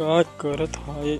का करत हाय?